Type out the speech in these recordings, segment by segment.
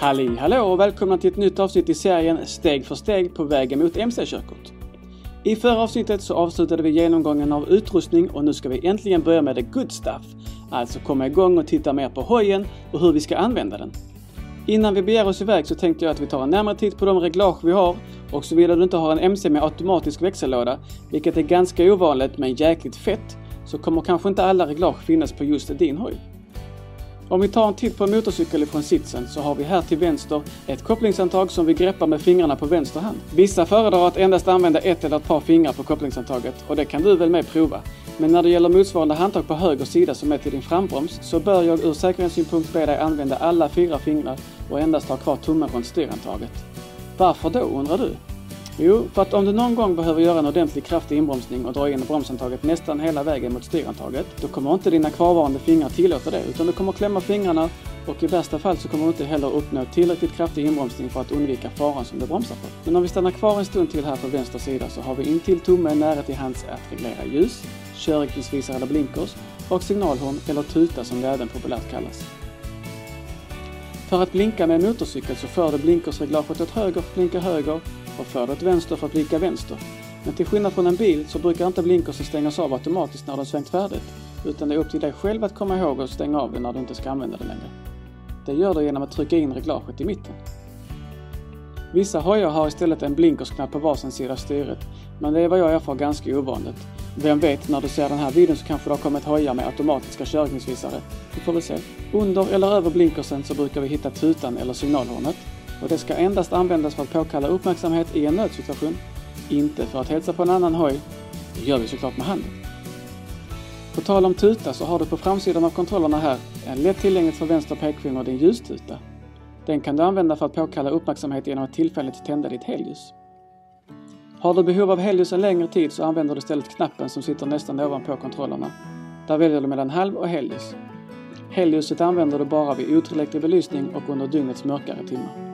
Halli hallå och välkomna till ett nytt avsnitt i serien Steg för steg på vägen mot MC-körkort. I förra avsnittet så avslutade vi genomgången av utrustning och nu ska vi äntligen börja med the good stuff. Alltså komma igång och titta mer på hojen och hur vi ska använda den. Innan vi beger oss iväg så tänkte jag att vi tar en närmare titt på de reglage vi har och såvida du inte har en MC med automatisk växellåda, vilket är ganska ovanligt men jäkligt fett, så kommer kanske inte alla reglage finnas på just din hoj. Om vi tar en titt på en motorcykel ifrån sitsen så har vi här till vänster ett kopplingshandtag som vi greppar med fingrarna på vänster hand. Vissa föredrar att endast använda ett eller ett par fingrar på kopplingshandtaget och det kan du väl med prova. Men när det gäller motsvarande handtag på höger sida som är till din frambroms så bör jag ur säkerhetssynpunkt be dig använda alla fyra fingrar och endast ha kvar tummen runt styrhandtaget. Varför då undrar du? Jo, för att om du någon gång behöver göra en ordentlig kraftig inbromsning och dra in bromshandtaget nästan hela vägen mot styrantaget, då kommer inte dina kvarvarande fingrar tillåta det, utan du kommer klämma fingrarna och i värsta fall så kommer du inte heller uppnå tillräckligt kraftig inbromsning för att undvika faran som du bromsar på. Men om vi stannar kvar en stund till här på vänster sida så har vi intill tummen nära till hands att reglera ljus, körriktningsvisare eller blinkers och signalhorn eller tuta som det även populärt kallas. För att blinka med motorcykel så för du blinkersreglaget åt höger för att blinka höger och för du åt vänster för att blinka vänster. Men till skillnad från en bil så brukar inte blinkersen stängas av automatiskt när den svängt färdigt. Utan det är upp till dig själv att komma ihåg att stänga av den när du inte ska använda den längre. Det gör du genom att trycka in reglaget i mitten. Vissa hojar har istället en blinkersknapp på varsin sida av styret, men det är vad jag erfar ganska ovanligt. Vem vet, när du ser den här videon så kanske det har kommit hojar med automatiska körningsvisare. Vi får väl se. Under eller över blinkersen så brukar vi hitta tutan eller signalhornet. Och det ska endast användas för att påkalla uppmärksamhet i en nödsituation, inte för att hälsa på en annan hoj. Det gör vi såklart med handen. På tal om tuta så har du på framsidan av kontrollerna här en lätt tillgängligt för vänster pekfinger din ljustuta. Den kan du använda för att påkalla uppmärksamhet genom att tillfälligt tända ditt helljus. Har du behov av helljus en längre tid så använder du istället knappen som sitter nästan ovanpå kontrollerna. Där väljer du mellan halv och helljus. Helljuset använder du bara vid otillräcklig belysning och under dygnets mörkare timmar.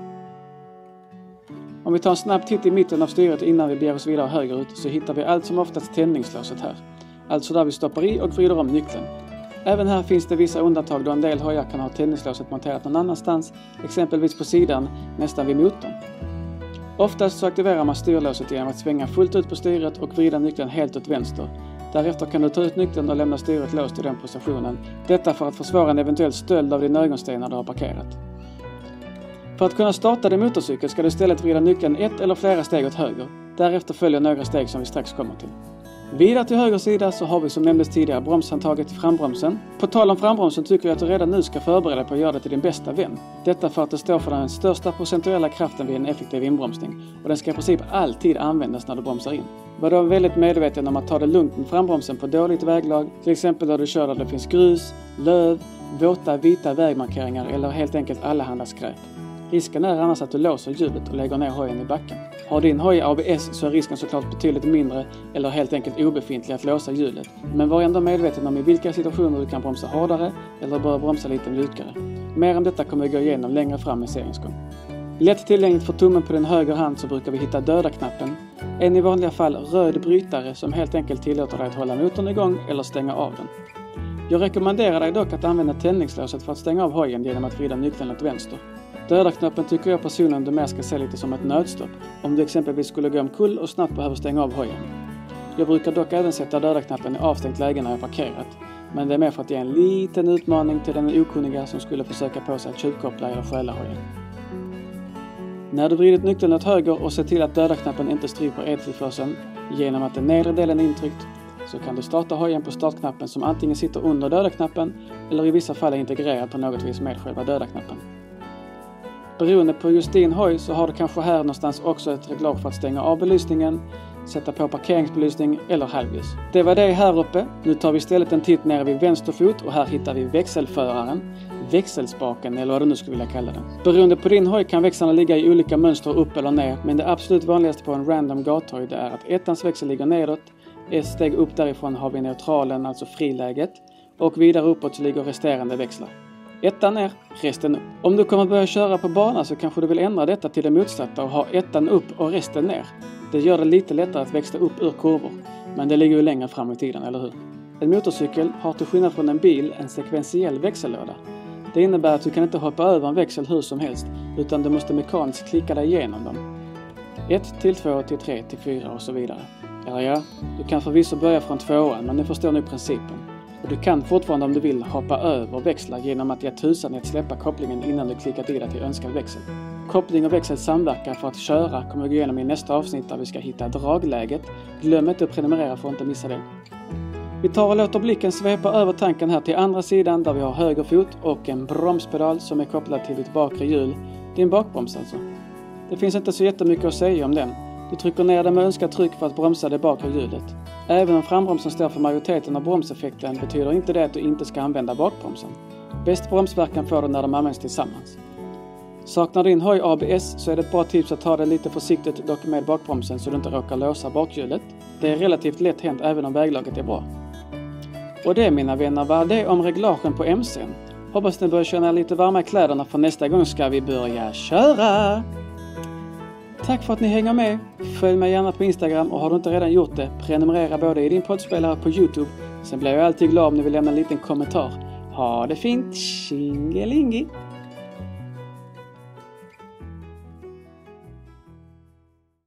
Om vi tar en snabb titt i mitten av styret innan vi beger oss vidare högerut så hittar vi allt som oftast tändningslåset här. Alltså där vi stoppar i och vrider om nyckeln. Även här finns det vissa undantag då en del hojar kan ha tändningslåset monterat någon annanstans, exempelvis på sidan nästan vid motorn. Oftast så aktiverar man styrlåset genom att svänga fullt ut på styret och vrida nyckeln helt åt vänster. Därefter kan du ta ut nyckeln och lämna styret låst i den positionen. Detta för att försvåra en eventuell stöld av din ögonsten när du har parkerat. För att kunna starta din motorcykel ska du istället vrida nyckeln ett eller flera steg åt höger. Därefter följer några steg som vi strax kommer till. Vidare till höger sida så har vi som nämndes tidigare bromshandtaget till frambromsen. På tal om frambromsen tycker jag att du redan nu ska förbereda dig på att göra det till din bästa vän. Detta för att det står för den största procentuella kraften vid en effektiv inbromsning och den ska i princip alltid användas när du bromsar in. Var då väldigt medveten om att ta det lugnt med frambromsen på dåligt väglag, till exempel där du kör där det finns grus, löv, våta vita vägmarkeringar eller helt enkelt allehanda skräp. Risken är annars att du låser hjulet och lägger ner hojen i backen. Har din hoj ABS så är risken såklart betydligt mindre eller helt enkelt obefintlig att låsa hjulet. Men var ändå medveten om i vilka situationer du kan bromsa hårdare eller bör bromsa lite mjukare. Mer om detta kommer vi gå igenom längre fram i seriens gång. Lätt tillgängligt för tummen på din höger hand så brukar vi hitta döda-knappen. En i vanliga fall röd brytare som helt enkelt tillåter dig att hålla motorn igång eller stänga av den. Jag rekommenderar dig dock att använda tändningslåset för att stänga av hojen genom att vrida nyckeln åt vänster. Döda-knappen tycker jag personligen du mer ska se lite som ett nödstopp om du exempelvis skulle gå omkull och snabbt behöver stänga av hojen. Jag brukar dock även sätta döda-knappen i avstängt läge när jag parkerat. Men det är mer för att ge en liten utmaning till den okunniga som skulle försöka på sig att tjuvkoppla eller stjäla hojen. När du vridit nyckeln åt höger och ser till att döda-knappen inte stryper eltillförseln genom att den nedre delen är intryckt så kan du starta hojen på startknappen som antingen sitter under döda-knappen eller i vissa fall är integrerad på något vis med själva döda-knappen. Beroende på just din hoj så har du kanske här någonstans också ett reglage för att stänga av belysningen, sätta på parkeringsbelysning eller halvljus. Det var det här uppe. Nu tar vi istället en titt nere vid vänster fot och här hittar vi växelföraren, växelspaken eller vad du nu skulle vilja kalla den. Beroende på din hoj kan växlarna ligga i olika mönster upp eller ner men det absolut vanligaste på en random gathoj det är att ettans växel ligger nedåt, ett steg upp därifrån har vi neutralen, alltså friläget och vidare uppåt så ligger resterande växlar. Ettan ner, resten upp. Om du kommer börja köra på bana så kanske du vill ändra detta till det motsatta och ha ettan upp och resten ner. Det gör det lite lättare att växla upp ur kurvor. Men det ligger ju längre fram i tiden, eller hur? En motorcykel har till skillnad från en bil en sekventiell växellåda. Det innebär att du kan inte hoppa över en växel hur som helst utan du måste mekaniskt klicka dig igenom dem. 1 till 2 till 3 till 4 och så vidare. Eller ja, du kan förvisso börja från tvåan men ni förstår nu principen. Och du kan fortfarande om du vill hoppa över växlar genom att ge tusan i att släppa kopplingen innan du klickat i dig till önskad växel. Koppling och växel samverkar för att köra kommer vi gå igenom i nästa avsnitt där vi ska hitta dragläget. Glöm inte att prenumerera för att inte missa det. Vi tar och låter blicken svepa över tanken här till andra sidan där vi har höger fot och en bromspedal som är kopplad till ditt bakre hjul. Din bakbroms alltså. Det finns inte så jättemycket att säga om den. Du trycker ner den med önskat tryck för att bromsa det bakre hjulet. Även om frambromsen står för majoriteten av bromseffekten betyder inte det att du inte ska använda bakbromsen. Bäst bromsverkan får du när de används tillsammans. Saknar din hoj ABS så är det ett bra tips att ta det lite försiktigt dock med bakbromsen så du inte råkar låsa bakhjulet. Det är relativt lätt hänt även om väglaget är bra. Och det mina vänner var det om reglagen på MCn. Hoppas ni börjar känna er lite varma i kläderna för nästa gång ska vi börja köra! Tack för att ni hänger med! Följ mig gärna på Instagram och har du inte redan gjort det, prenumerera både i din poddspelare på Youtube. Sen blir jag alltid glad om ni vill lämna en liten kommentar. Ha det fint! Tjingelingi!